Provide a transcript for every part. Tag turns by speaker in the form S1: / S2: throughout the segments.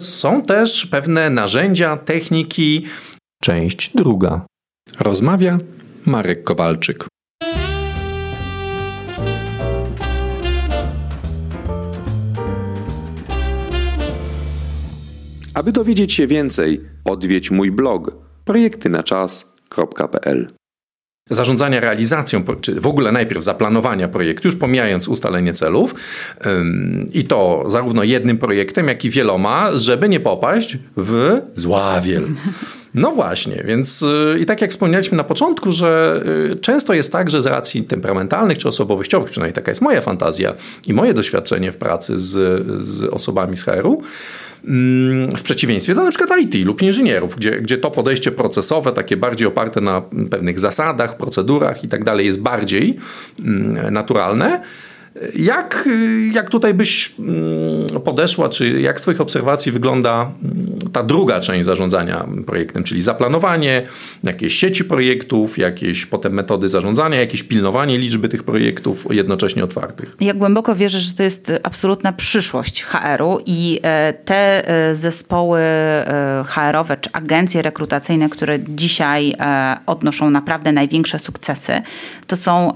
S1: Są też pewne narzędzia, techniki. Część druga. Rozmawia Marek Kowalczyk. Aby dowiedzieć się więcej, odwiedź mój blog projektynaczas.pl. Zarządzania realizacją, czy w ogóle najpierw zaplanowania projektu, już pomijając ustalenie celów, i to zarówno jednym projektem, jak i wieloma, żeby nie popaść w zławiel. No właśnie, więc y, i tak jak wspomnieliśmy na początku, że y, często jest tak, że z racji temperamentalnych czy osobowościowych, przynajmniej taka jest moja fantazja i moje doświadczenie w pracy z, z osobami z HR-u, w przeciwieństwie do na przykład IT lub inżynierów, gdzie, gdzie to podejście procesowe, takie bardziej oparte na pewnych zasadach, procedurach i tak dalej, jest bardziej mm, naturalne. Jak, jak tutaj byś mm, podeszła, czy jak z Twoich obserwacji wygląda mm, ta druga część zarządzania projektem, czyli zaplanowanie, jakieś sieci projektów, jakieś potem metody zarządzania, jakieś pilnowanie liczby tych projektów jednocześnie otwartych?
S2: Ja głęboko wierzę, że to jest absolutna przyszłość HR-u i e, te e, zespoły e, HR-owe czy agencje rekrutacyjne, które dzisiaj odnoszą naprawdę największe sukcesy, to są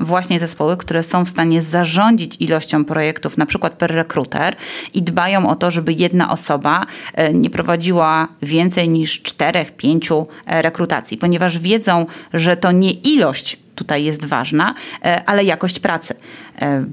S2: właśnie zespoły, które są w stanie zarządzić ilością projektów, na przykład per rekruter i dbają o to, żeby jedna osoba e, nie prowadziła więcej niż czterech, pięciu e, rekrutacji, ponieważ wiedzą, że to nie ilość tutaj jest ważna, e, ale jakość pracy.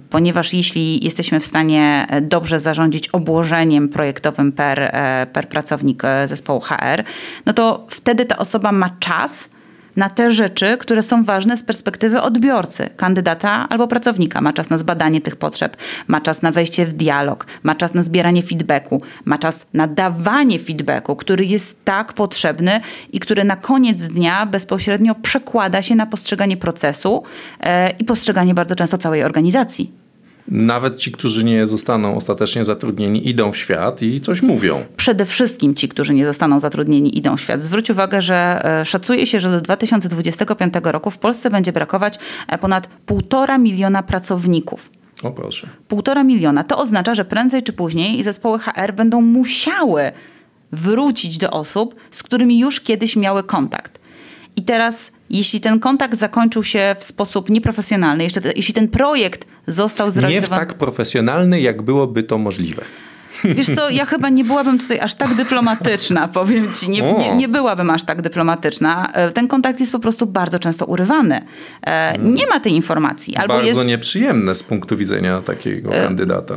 S2: Ponieważ jeśli jesteśmy w stanie dobrze zarządzić obłożeniem projektowym per, per pracownik zespołu HR, no to wtedy ta osoba ma czas na te rzeczy, które są ważne z perspektywy odbiorcy, kandydata albo pracownika. Ma czas na zbadanie tych potrzeb, ma czas na wejście w dialog, ma czas na zbieranie feedbacku, ma czas na dawanie feedbacku, który jest tak potrzebny i który na koniec dnia bezpośrednio przekłada się na postrzeganie procesu e, i postrzeganie bardzo często całej organizacji.
S1: Nawet ci, którzy nie zostaną ostatecznie zatrudnieni, idą w świat i coś mówią.
S2: Przede wszystkim ci, którzy nie zostaną zatrudnieni, idą w świat. Zwróć uwagę, że e, szacuje się, że do 2025 roku w Polsce będzie brakować e, ponad półtora miliona pracowników.
S1: O proszę.
S2: Półtora miliona. To oznacza, że prędzej czy później zespoły HR będą musiały wrócić do osób, z którymi już kiedyś miały kontakt. I teraz, jeśli ten kontakt zakończył się w sposób nieprofesjonalny, jeszcze, jeśli ten projekt został zrealizowany...
S1: Nie w tak profesjonalny, jak byłoby to możliwe.
S2: Wiesz co, ja chyba nie byłabym tutaj aż tak dyplomatyczna, powiem ci. Nie, nie, nie, byłabym aż tak dyplomatyczna. E, ten kontakt jest po prostu bardzo często urywany. E, nie ma tej informacji.
S1: Albo bardzo jest... nieprzyjemne z punktu widzenia takiego e, kandydata.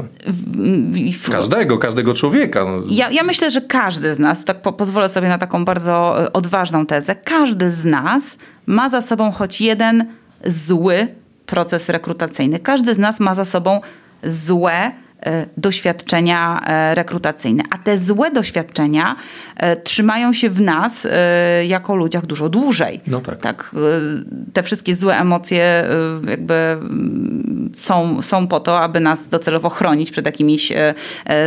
S1: Każdego, każdego człowieka.
S2: Ja, ja myślę, że każdy z nas, tak po, pozwolę sobie na taką bardzo odważną tezę, każdy z nas ma za sobą choć jeden zły proces rekrutacyjny. Każdy z nas ma za sobą złe doświadczenia e, rekrutacyjne. A te złe doświadczenia e, trzymają się w nas jako ludziach dużo dłużej.
S1: No tak. tak
S2: te wszystkie złe emocje jakby mm, są, są po to, aby nas docelowo chronić przed jakimiś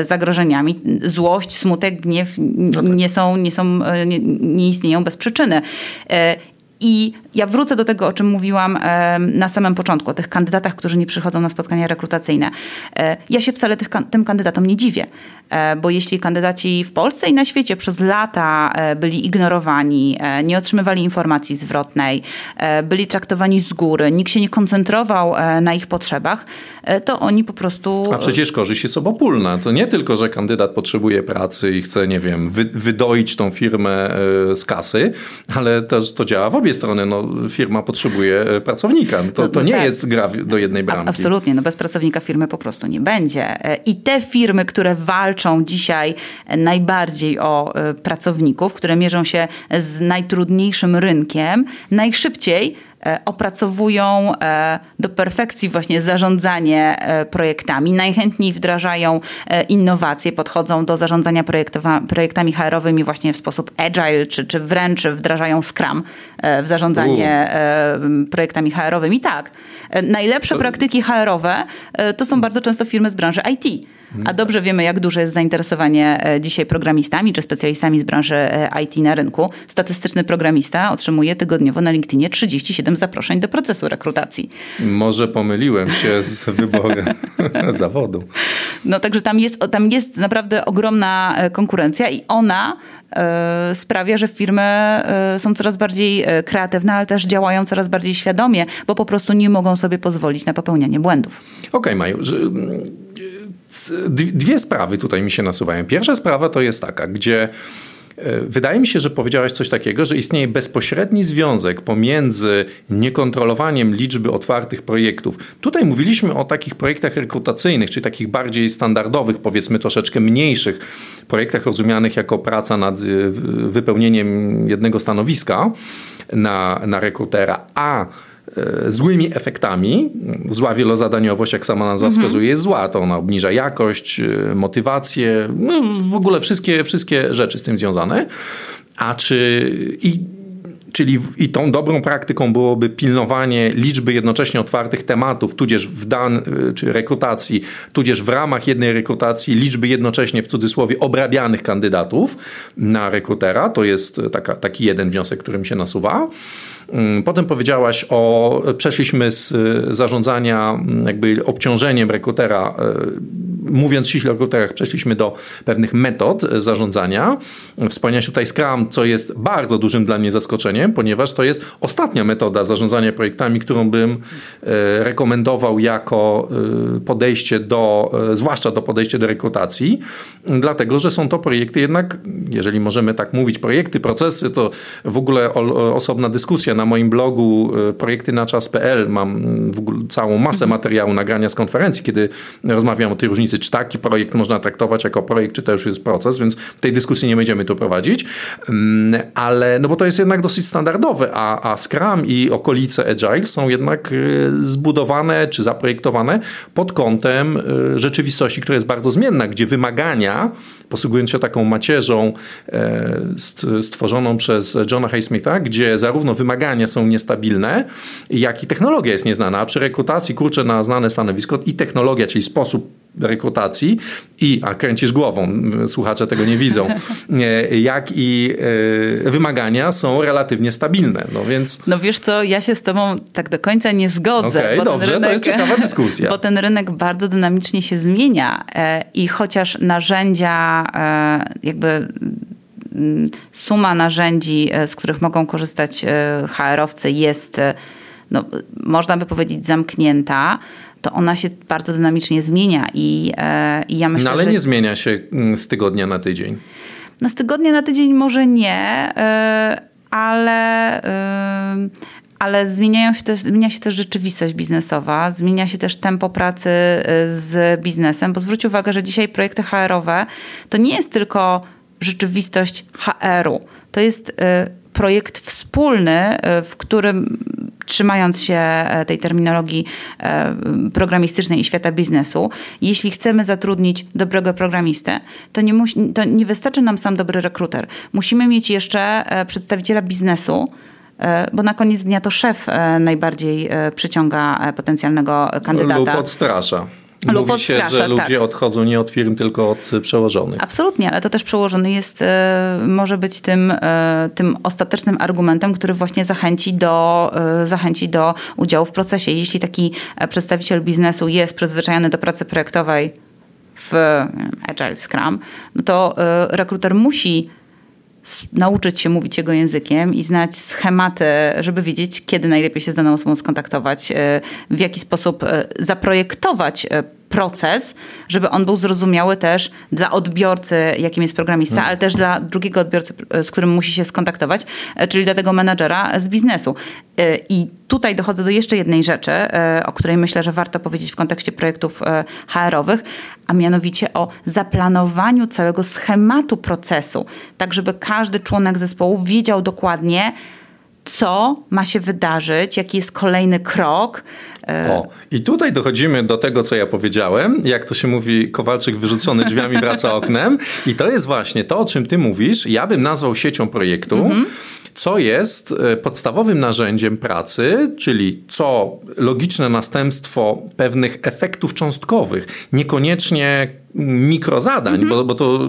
S2: zagrożeniami. Złość, smutek, gniew no tak. nie są, nie, są nie, nie istnieją bez przyczyny. I ja wrócę do tego, o czym mówiłam na samym początku, o tych kandydatach, którzy nie przychodzą na spotkania rekrutacyjne. E, ja się wcale tych, tym kandydatom nie dziwię, e, bo jeśli kandydaci w Polsce i na świecie przez lata e, byli ignorowani, nie otrzymywali informacji zwrotnej, byli traktowani z góry, nikt się nie koncentrował na ich potrzebach, to oni po prostu...
S1: A przecież korzyść jest obopólna. To nie tylko, że kandydat potrzebuje pracy i chce, nie wiem, wy, wydoić tą firmę z kasy, ale też to działa w obie strony. No, firma potrzebuje e, pracownika. To, no, to nie tak. jest gra do jednej bramki.
S2: Absolutnie, no bez pracownika firmy po prostu nie będzie. E, I te firmy, które walczą dzisiaj najbardziej o e, pracowników, które mierzą się z najtrudniejszym rynkiem, najszybciej opracowują e, do perfekcji właśnie zarządzanie e, projektami, najchętniej wdrażają innowacje, podchodzą do zarządzania projektami HR-owymi właśnie w sposób agile, czy, czy wręcz wdrażają Scrum w zarządzanie U. projektami HR-owymi. Tak, najlepsze to... praktyki HR-owe to są bardzo często firmy z branży IT A dobrze wiemy, jak duże jest zainteresowanie e, dzisiaj programistami czy specjalistami z branży e, IT na rynku. Statystyczny programista otrzymuje tygodniowo na LinkedInie 37 zaproszeń do procesu rekrutacji.
S1: Może pomyliłem się z wyborem zawodu.
S2: No także tam jest, tam jest naprawdę ogromna e, konkurencja i ona sprawia, że firmy są coraz bardziej kreatywne, ale też działają coraz bardziej świadomie, bo po prostu nie mogą sobie pozwolić na popełnianie błędów.
S1: Okej, okay, Maju dwie sprawy tutaj mi się nasuwają. Pierwsza sprawa to jest taka, gdzie e, Wydaje mi się, że powiedziałaś coś takiego, że istnieje bezpośredni związek pomiędzy niekontrolowaniem liczby otwartych projektów. Tutaj mówiliśmy o takich projektach rekrutacyjnych, czyli takich bardziej standardowych, powiedzmy troszeczkę mniejszych projektach rozumianych jako praca nad e, wypełnieniem jednego stanowiska na, na rekrutera, a złymi efektami. Zła wielozadaniowość, jak sama nazwa mhm. wskazuje, jest zła. To ona obniża jakość, e, motywację, no w ogóle wszystkie, wszystkie rzeczy z tym związane. A czy i Czyli i tą dobrą praktyką byłoby pilnowanie liczby jednocześnie otwartych tematów, tudzież w dan, e, czy rekrutacji, tudzież w ramach jednej rekrutacji liczby jednocześnie w cudzysłowie obrabianych kandydatów na rekrutera. To jest taka, taki jeden wniosek, który mi się nasuwa. Mm, potem powiedziałaś o, przeszliśmy z y, zarządzania mm, jakby obciążeniem rekrutera, y, mówiąc ściśle o rekruterach, przeszliśmy do pewnych metod zarządzania. Wspomniałaś tutaj Scrum, co jest bardzo dużym dla mnie zaskoczeniem, ponieważ to jest ostatnia metoda zarządzania projektami, którą bym y, rekomendował jako podejście do, zwłaszcza do podejścia do rekrutacji, dlatego, że są to projekty jednak, jeżeli możemy tak mówić, projekty, procesy, to w ogóle osobna dyskusja na moim blogu e, projekty na czas.pl mam w ogóle całą masę mhm. materiału, nagrania z konferencji, kiedy rozmawiam o tej różnicy, czy taki projekt można traktować jako projekt, czy to już jest proces, więc tej dyskusji nie będziemy tu prowadzić, mm, ale no bo to jest jednak dosyć standardowe, a, a Scrum i okolice Agile są jednak e, zbudowane czy zaprojektowane pod kątem e, rzeczywistości, która jest bardzo zmienna, gdzie wymagania, posługując się taką macierzą stworzoną przez Johna Highsmitha, gdzie zarówno wymagania są niestabilne, jak i technologia jest nieznana. A przy rekrutacji, kurczę, na znane stanowisko i technologia, czyli sposób rekrutacji i, a kręcisz głową, słuchacze tego nie widzą, jak i e, wymagania są relatywnie stabilne. No więc...
S2: No wiesz co, ja się z tobą tak do końca nie zgodzę.
S1: Okay, dobrze, rynek, to jest ciekawa dyskusja.
S2: Bo ten rynek bardzo dynamicznie się zmienia e, i chociaż narzędzia e, jakby Mm, suma narzędzi, e, z których mogą korzystać e, HR-owcy jest, no, można by powiedzieć, zamknięta, to ona się bardzo dynamicznie zmienia i, i ja myślę,
S1: No ale że... nie zmienia się mm, z tygodnia na tydzień.
S2: No z tygodnia na tydzień może nie, ale ale zmieniają się też, zmienia się też rzeczywistość biznesowa, zmienia się też tempo pracy z biznesem, bo zwróć uwagę, że dzisiaj projekty HR-owe to nie jest tylko rzeczywistość HR-u. To jest y, projekt wspólny, y, w którym trzymając się e, tej terminologii e, programistycznej i świata biznesu, jeśli chcemy zatrudnić dobrego programistę, to nie, musi, to nie wystarczy nam sam dobry rekruter. Musimy mieć jeszcze e, przedstawiciela biznesu, bo na koniec dnia to szef najbardziej przyciąga potencjalnego kandydata.
S1: Lub odstrasza. Mówi się, że ludzie tak. odchodzą nie od firm, tylko od przełożonych.
S2: Absolutnie, ale to też przełożony jest, e, może być tym, e, tym ostatecznym argumentem, który właśnie zachęci do, e, zachęci do udziału w procesie. Jeśli taki przedstawiciel biznesu jest przyzwyczajony do pracy projektowej w Agile Scrum, no to rekruter musi nauczyć się mówić jego językiem i znać schematy, żeby wiedzieć, kiedy najlepiej się z daną osobą skontaktować, w jaki sposób zaprojektować proces, żeby on był zrozumiały też dla odbiorcy, jakim jest programista, hmm. ale też dla drugiego odbiorcy, e, z którym musi się skontaktować, e, czyli dla tego menadżera z biznesu. E, I tutaj dochodzę do jeszcze jednej rzeczy, o której myślę, że warto powiedzieć w kontekście projektów HR-owych, a mianowicie o zaplanowaniu całego schematu procesu, tak żeby każdy członek zespołu wiedział dokładnie, co ma się wydarzyć, jaki jest kolejny krok.
S1: E, o, i tutaj dochodzimy do tego, co ja powiedziałem. Jak to się mówi, Kowalczyk wyrzucony drzwiami wraca oknem. I to jest właśnie to, o czym ty mówisz. Ja bym nazwał siecią projektu. Mhm co jest e, podstawowym narzędziem pracy, czyli co logiczne następstwo pewnych efektów cząstkowych, niekoniecznie mikrozadań, mhm. bo, bo to,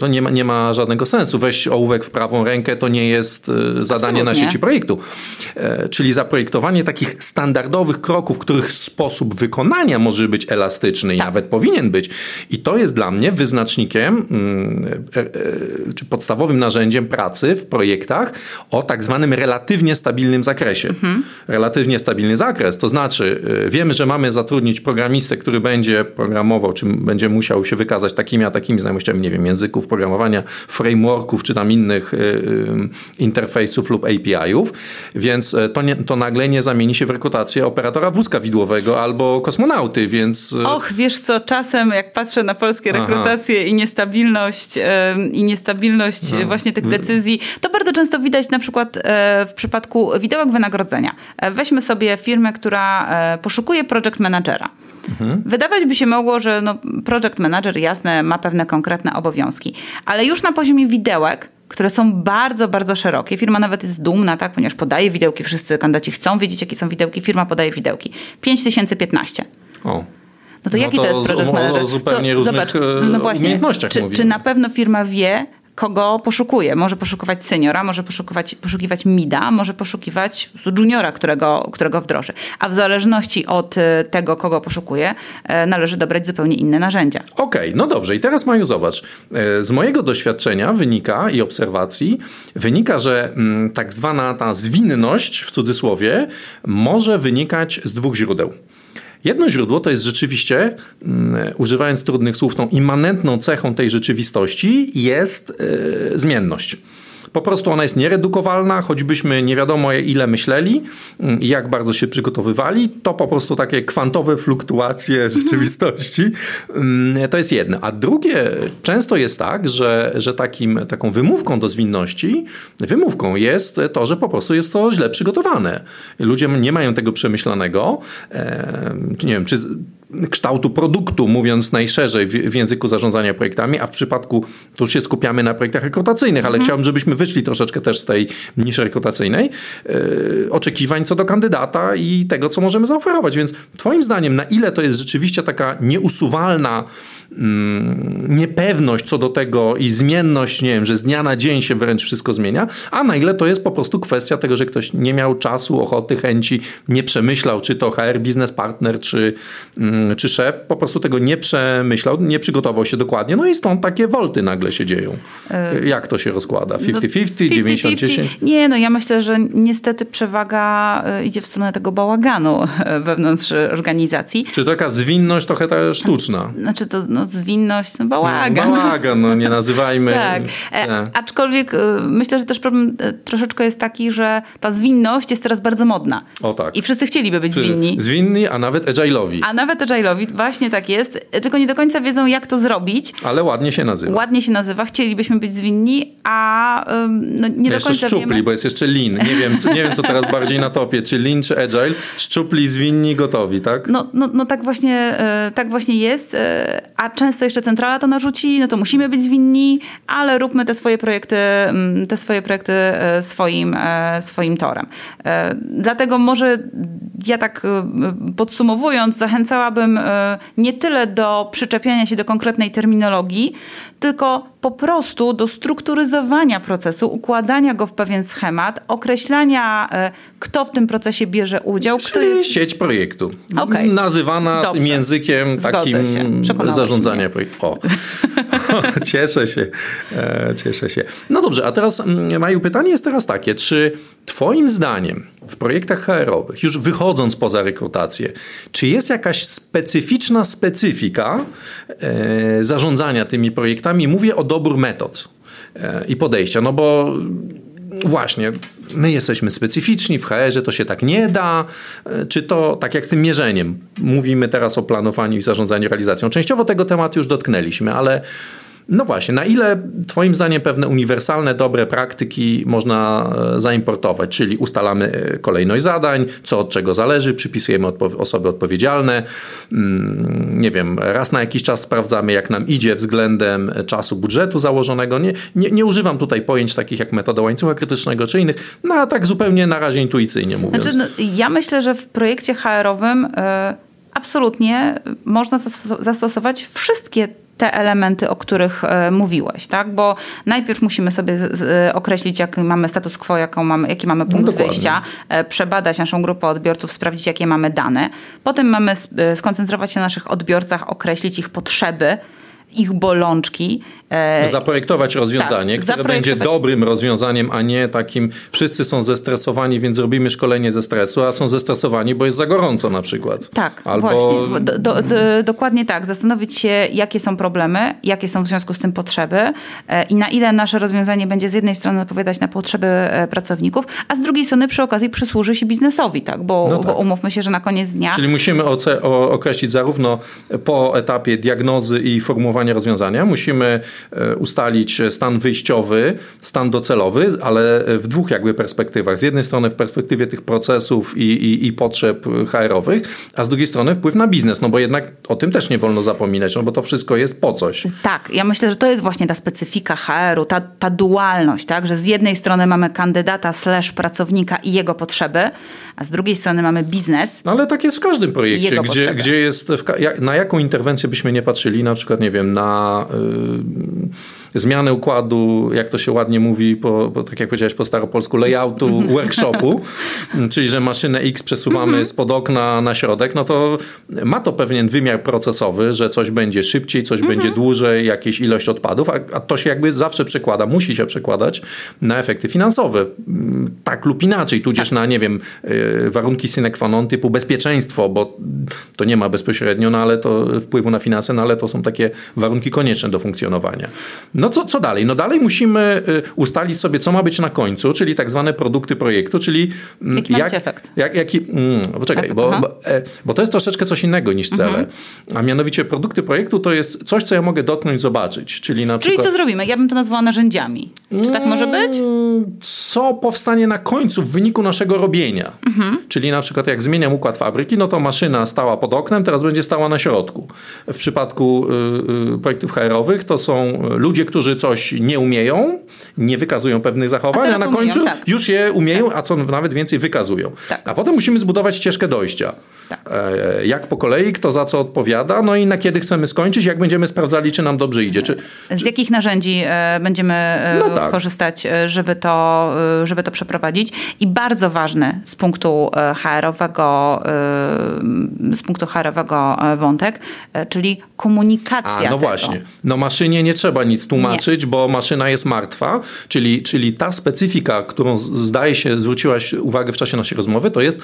S1: to nie, ma, nie ma żadnego sensu. Weź ołówek w prawą rękę to nie jest e, zadanie Absolutnie. na sieci projektu. E, czyli zaprojektowanie takich standardowych kroków, których sposób wykonania może być elastyczny i tak. nawet powinien być. I to jest dla mnie wyznacznikiem, mm, czy podstawowym narzędziem pracy w projektach o tak zwanym relatywnie stabilnym zakresie. Mhm. Relatywnie stabilny zakres, to znaczy wiemy, że mamy zatrudnić programistę, który będzie programował, czy będzie musiał się wykazać takimi a takimi znajomościami, nie wiem, języków programowania, frameworków, czy tam innych interfejsów lub API-ów, więc e, to, nie, to nagle nie zamieni się w rekrutację operatora wózka widłowego albo kosmonauty, więc...
S2: E, Och, wiesz co, czasem jak patrzę na polskie rekrutacje Aha. i niestabilność i niestabilność no. właśnie tych decyzji, to bardzo często widać na przykład e, w przypadku widełek wynagrodzenia. Weźmy sobie firmę, która poszukuje project managera. Mhm. Wydawać by się mogło, że no, project manager, jasne, ma pewne konkretne obowiązki, ale już na poziomie widełek, które są bardzo, bardzo szerokie. Firma nawet jest dumna, tak, ponieważ podaje widełki, wszyscy kandydaci chcą wiedzieć, jakie są widełki, firma podaje widełki. 5015. O. No to no jaki to, to jest project manager?
S1: O zupełnie to, różnych zobacz, no właśnie, umiejętnościach
S2: czy, czy na pewno firma wie, kogo poszukuje. Może poszukiwać seniora, może poszukiwać, poszukiwać mida, może poszukiwać juniora, którego, którego wdroży. A w zależności od e, tego, kogo poszukuje, e, należy dobrać zupełnie inne narzędzia.
S1: Okej, okay, no dobrze. I teraz Maju, zobacz. E, z mojego doświadczenia wynika i obserwacji, wynika, że mm, tak zwana ta zwinność, w cudzysłowie, może wynikać z dwóch źródeł. Jedno źródło to jest rzeczywiście, mm, używając trudnych słów, tą immanentną cechą tej rzeczywistości jest yy, zmienność. Po prostu ona jest nieredukowalna, choćbyśmy nie wiadomo ile myśleli i jak bardzo się przygotowywali, to po prostu takie kwantowe fluktuacje mhm. rzeczywistości. Mm, to jest jedno. A drugie, często jest tak, że, że takim, taką wymówką do zwinności, wymówką jest to, że po prostu jest to źle przygotowane. Ludzie nie mają tego przemyślanego. Nie wiem, czy kształtu produktu, mówiąc najszerzej w, w, języku zarządzania projektami, a w przypadku, tu się skupiamy na projektach rekrutacyjnych, ale mhm. chciałbym, żebyśmy wyszli troszeczkę też z tej niszy rekrutacyjnej, yy, oczekiwań co do kandydata i tego, co możemy zaoferować. Więc twoim zdaniem, na ile to jest rzeczywiście taka nieusuwalna mm, niepewność co do tego i zmienność, nie wiem, że z dnia na dzień się wręcz wszystko zmienia, a na ile to jest po prostu kwestia tego, że ktoś nie miał czasu, ochoty, chęci, nie przemyślał, czy to HR, biznes partner, czy mm, czy szef po prostu tego nie przemyślał, nie przygotował się dokładnie, no i stąd takie wolty nagle się dzieją. E, Jak to się rozkłada? 50-50, no, 90-10?
S2: Nie, no ja myślę, że niestety przewaga e, idzie w stronę tego bałaganu e, wewnątrz organizacji.
S1: Czy taka zwinność trochę ta sztuczna?
S2: Znaczy to no, zwinność, no bałagan.
S1: No, bałagan, no nie nazywajmy.
S2: tak, aczkolwiek myślę, że też problem troszeczkę jest taki, że ta zwinność jest teraz bardzo modna.
S1: O tak.
S2: I wszyscy chcieliby być Czy zwinni.
S1: Zwinni, a nawet agile'owi.
S2: A nawet agile'owi, właśnie tak jest, tylko nie do końca wiedzą, jak to zrobić.
S1: Ale ładnie się nazywa.
S2: Ładnie się nazywa, chcielibyśmy być zwinni, a no, nie do końca
S1: szczupli,
S2: wiemy.
S1: bo jest jeszcze lean. Nie wiem, co, nie wiem, co teraz bardziej na topie, czy lean, czy agile. Szczupli, zwinni, gotowi, tak?
S2: No, no, no tak, właśnie, e, tak właśnie jest, e, a często jeszcze centrala to narzuci, no to musimy być zwinni, ale róbmy te swoje projekty, mm, te swoje projekty e, swoim, swoim torem. Dlatego może ja tak podsumowując, zachęcałabym nie tyle do przyczepiania się do konkretnej terminologii, tylko po prostu do strukturyzowania procesu, układania go w pewien schemat, określania, e, kto w tym procesie bierze udział.
S1: Czyli
S2: kto jest...
S1: sieć projektu. Okay. Nazywana Dobrze. tym językiem takim zarządzania projektu. O. cieszę się. E, cieszę się. No dobrze, a teraz mm, Maju, pytanie jest teraz takie, czy twoim zdaniem w projektach HR-owych, już wychodząc poza rekrutację, czy jest jakaś specyficzna specyfika e, zarządzania tymi projektami? Mówię o dobór metod e, i podejścia, no bo właśnie, my jesteśmy specyficzni, w HR-ze to się tak nie da, czy to tak jak z tym mierzeniem. Mówimy teraz o planowaniu i zarządzaniu realizacją. Częściowo tego tematu już dotknęliśmy, ale no właśnie, na ile Twoim zdaniem pewne uniwersalne, dobre praktyki można e, zaimportować, czyli ustalamy e, kolejność zadań, co od czego zależy, przypisujemy odpo osoby odpowiedzialne, mm, nie wiem, raz na jakiś czas sprawdzamy, jak nam idzie względem czasu budżetu założonego. Nie, nie, nie używam tutaj pojęć takich jak metoda łańcucha krytycznego czy innych, no a tak zupełnie na razie intuicyjnie mówiąc.
S2: Znaczy, no, ja myślę, że w projekcie HR-owym. Yy absolutnie można zastosować wszystkie te elementy, o których e, mówiłeś, tak? Bo najpierw musimy sobie z, z, określić, jaki mamy status quo, jaką mamy, jaki mamy punkt no wyjścia, e, przebadać naszą grupę odbiorców, sprawdzić, jakie mamy dane. Potem mamy e, skoncentrować się na naszych odbiorcach, określić ich potrzeby, ich bolączki.
S1: E, zaprojektować rozwiązanie, tak, które zaprojektować... będzie dobrym rozwiązaniem, a nie takim wszyscy są zestresowani, więc robimy szkolenie ze stresu, a są zestresowani, bo jest za gorąco na przykład.
S2: Tak, Albo... właśnie. Do, do, do, dokładnie tak. Zastanowić się, jakie są problemy, jakie są w związku z tym potrzeby e, i na ile nasze rozwiązanie będzie z jednej strony odpowiadać na potrzeby e, pracowników, a z drugiej strony przy okazji przysłuży się biznesowi, tak? Bo, no tak. bo umówmy się, że na koniec dnia...
S1: Czyli musimy określić zarówno po etapie diagnozy i formułowania rozwiązania. Musimy e, ustalić stan wyjściowy, stan docelowy, ale w dwóch jakby perspektywach. Z jednej strony w perspektywie tych procesów i, i, i potrzeb HR-owych, a z drugiej strony wpływ na biznes, no bo jednak o tym też nie wolno zapominać, no bo to wszystko jest po coś.
S2: Tak, ja myślę, że to jest właśnie ta specyfika HR-u, ta, ta dualność, tak, że z jednej strony mamy kandydata slash pracownika i jego potrzeby, a z drugiej strony mamy biznes.
S1: No ale tak jest w każdym projekcie, gdzie, gdzie jest, na jaką interwencję byśmy nie patrzyli, na przykład, nie wiem, na y, zmianę układu, jak to się ładnie mówi, po, po, tak jak powiedziałeś po staropolsku, layoutu mhm. workshopu, czyli że maszynę X przesuwamy mhm. spod okna na środek, no to ma to pewien wymiar procesowy, że coś będzie szybciej, coś będzie mhm. dłużej, jakieś ilość odpadów, a, a to się jakby zawsze przekłada, musi się przekładać na efekty finansowe. Tak lub inaczej, tudzież tak. na, nie wiem, y, warunki sine qua non typu bezpieczeństwo, bo to nie ma bezpośrednio, no ale to wpływu na finanse, no ale to są takie warunki konieczne do funkcjonowania. No co, co dalej? No dalej musimy y, ustalić sobie, co ma być na końcu, czyli tak zwane produkty projektu, czyli...
S2: Mm, jaki jak, efekt?
S1: Jak, jaki, mm, poczekaj, efekt, bo, bo, e, bo, to jest troszeczkę coś innego niż cele. Mhm. A mianowicie produkty projektu to jest coś, co ja mogę dotknąć, zobaczyć. Czyli na
S2: przykład... Czyli co zrobimy? Ja bym to nazwała narzędziami. Czy tak może być? Mm,
S1: co powstanie na końcu w wyniku naszego robienia. Mhm. Czyli na przykład jak zmieniam układ fabryki, no to maszyna stała pod oknem, teraz będzie stała na środku. W przypadku y, y, projektów HR-owych to są ludzie, którzy coś nie umieją, nie wykazują pewnych zachowań, a, a na umieją, końcu tak. już je umieją, tak. a co nawet więcej wykazują. Tak. A potem musimy zbudować ścieżkę dojścia. Tak. E, jak po kolei, kto za co odpowiada, no i na kiedy chcemy skończyć, jak będziemy sprawdzali, czy nam dobrze idzie. Czy,
S2: z jakich narzędzi e, będziemy e, no tak. korzystać, żeby to, żeby to przeprowadzić. I bardzo ważny z punktu HR-owego, z punktu HR-owego wątek, czyli komunikacja. A,
S1: no
S2: tego.
S1: właśnie. No maszynie nie trzeba nic tłumaczyć, nie. bo maszyna jest martwa, czyli, czyli ta specyfika, którą zdaje się zwróciłaś uwagę w czasie naszej rozmowy, to jest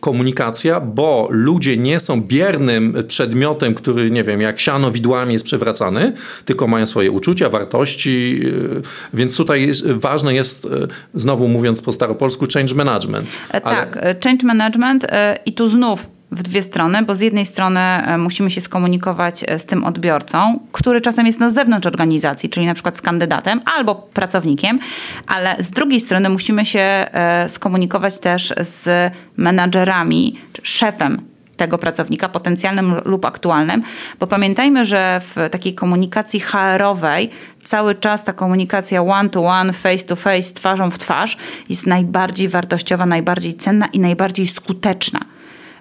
S1: komunikacja, bo ludzie nie są biernym przedmiotem, który, nie wiem, jak siano widłami jest przewracany, tylko mają swoje uczucia, wartości, yy, więc tutaj jest, ważne jest, yy, znowu mówiąc po staropolsku, change management.
S2: E, Ale... Tak, e, change management e, i tu znów w dwie strony, bo z jednej strony e, musimy się skomunikować e, z tym odbiorcą, który czasem jest na zewnątrz organizacji, czyli na przykład z kandydatem albo pracownikiem, ale z drugiej strony musimy się e, skomunikować też z menadżerami, szefem tego pracownika, potencjalnym lub aktualnym, bo pamiętajmy, że w takiej komunikacji HR-owej cały czas ta komunikacja one-to-one, face-to-face, twarzą w twarz jest najbardziej wartościowa, najbardziej cenna i najbardziej skuteczna.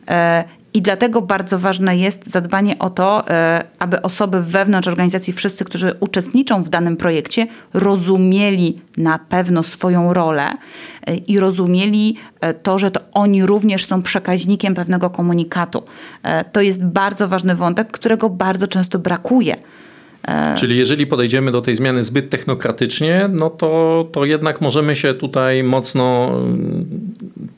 S2: E, I dlatego bardzo ważne jest zadbanie o to, e, aby osoby wewnątrz organizacji, wszyscy, którzy uczestniczą w danym projekcie, rozumieli na pewno swoją rolę e, i rozumieli to, że to oni również są przekaźnikiem pewnego komunikatu. To jest bardzo ważny wątek, którego bardzo często brakuje.
S1: Czyli jeżeli podejdziemy do tej zmiany zbyt technokratycznie, no to, to jednak możemy się tutaj mocno mm,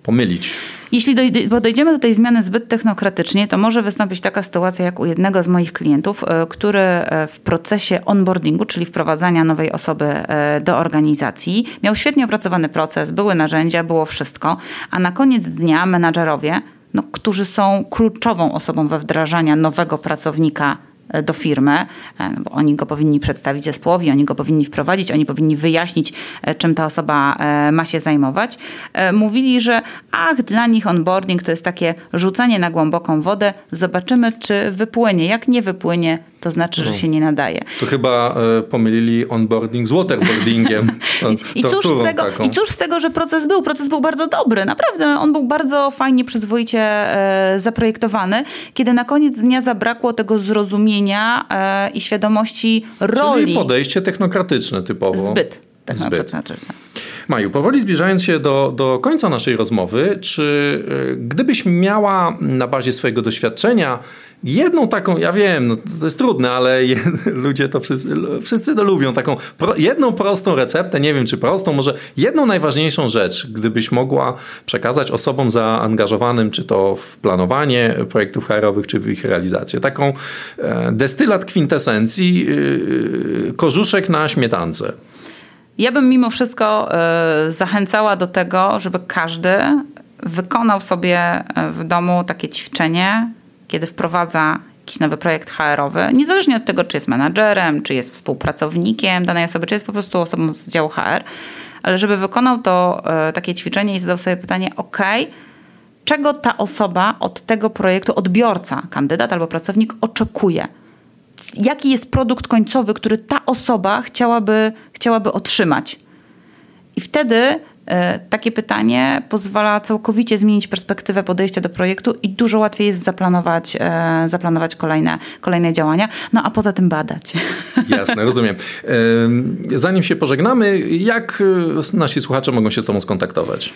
S1: pomylić.
S2: Jeśli podejdziemy do tej zmiany zbyt technokratycznie, to może wystąpić taka sytuacja jak u jednego z moich klientów, e, który e, w procesie onboardingu, czyli wprowadzania nowej osoby e, do organizacji, miał świetnie opracowany proces, były narzędzia, było wszystko, a na koniec dnia menadżerowie, no, którzy są kluczową osobą we wdrażaniu nowego pracownika do firmy, e, bo oni go powinni przedstawić zespołowi, oni go powinni wprowadzić, oni powinni wyjaśnić, e, czym ta osoba e, ma się zajmować. Mówili, że ach, dla nich onboarding to jest takie rzucanie na głęboką wodę, zobaczymy, czy wypłynie. Jak nie wypłynie, to znaczy, że no. się nie nadaje.
S1: To chyba pomylili onboarding z waterboardingiem.
S2: I, i, cóż z tego, I cóż z tego, że proces był? Proces był bardzo dobry. Naprawdę, on był bardzo fajnie, przyzwoicie e, zaprojektowany, kiedy na koniec dnia zabrakło tego zrozumienia e, i świadomości roli.
S1: Czyli podejście technokratyczne typowo.
S2: Zbyt.
S1: Zbyt. Maju, powoli zbliżając się do, do końca naszej rozmowy, czy e, gdybyś miała na bazie swojego doświadczenia jedną taką, ja wiem, no to jest trudne, ale ludzie to wszyscy, wszyscy to lubią, taką pro, jedną prostą receptę, nie wiem czy prostą, może jedną najważniejszą rzecz, gdybyś mogła przekazać osobom zaangażowanym, czy to w planowanie projektów HR-owych, czy w ich realizację. Taką e, destylat kwintesencji, e, korzuszek na śmietance.
S2: Ja bym mimo wszystko y, zachęcała do tego, żeby każdy wykonał sobie e, w domu takie ćwiczenie, kiedy wprowadza jakiś nowy projekt HR-owy, niezależnie od tego, czy jest menadżerem, czy jest współpracownikiem danej osoby, czy jest po prostu osobą z działu HR, ale żeby wykonał to y, takie ćwiczenie i zadał sobie pytanie, ok, czego ta osoba od tego projektu, odbiorca, kandydat albo pracownik oczekuje – jaki jest produkt końcowy, który ta osoba chciałaby, chciałaby otrzymać. I wtedy takie pytanie pozwala całkowicie zmienić perspektywę podejścia do projektu i dużo łatwiej jest zaplanować, e, zaplanować kolejne, kolejne działania, no a poza tym badać.
S1: Jasne, rozumiem. Zanim się pożegnamy, jak e, nasi słuchacze mogą się z Tobą skontaktować?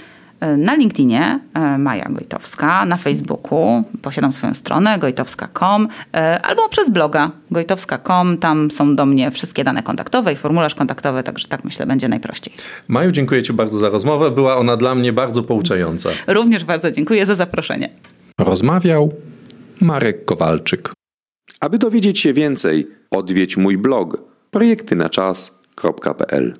S2: Na LinkedInie e, Maja Gojtowska, na Facebooku posiadam swoją stronę gojtowska.com e, albo przez bloga gojtowska.com. Tam są do mnie wszystkie dane kontaktowe i formularz kontaktowy, także tak myślę będzie najprościej.
S1: Maju, dziękuję Ci bardzo za rozmowę. Była ona dla mnie bardzo pouczająca.
S2: Również bardzo dziękuję za zaproszenie.
S1: Rozmawiał Marek Kowalczyk. Aby dowiedzieć się więcej, odwiedź mój blog projektynaczas.pl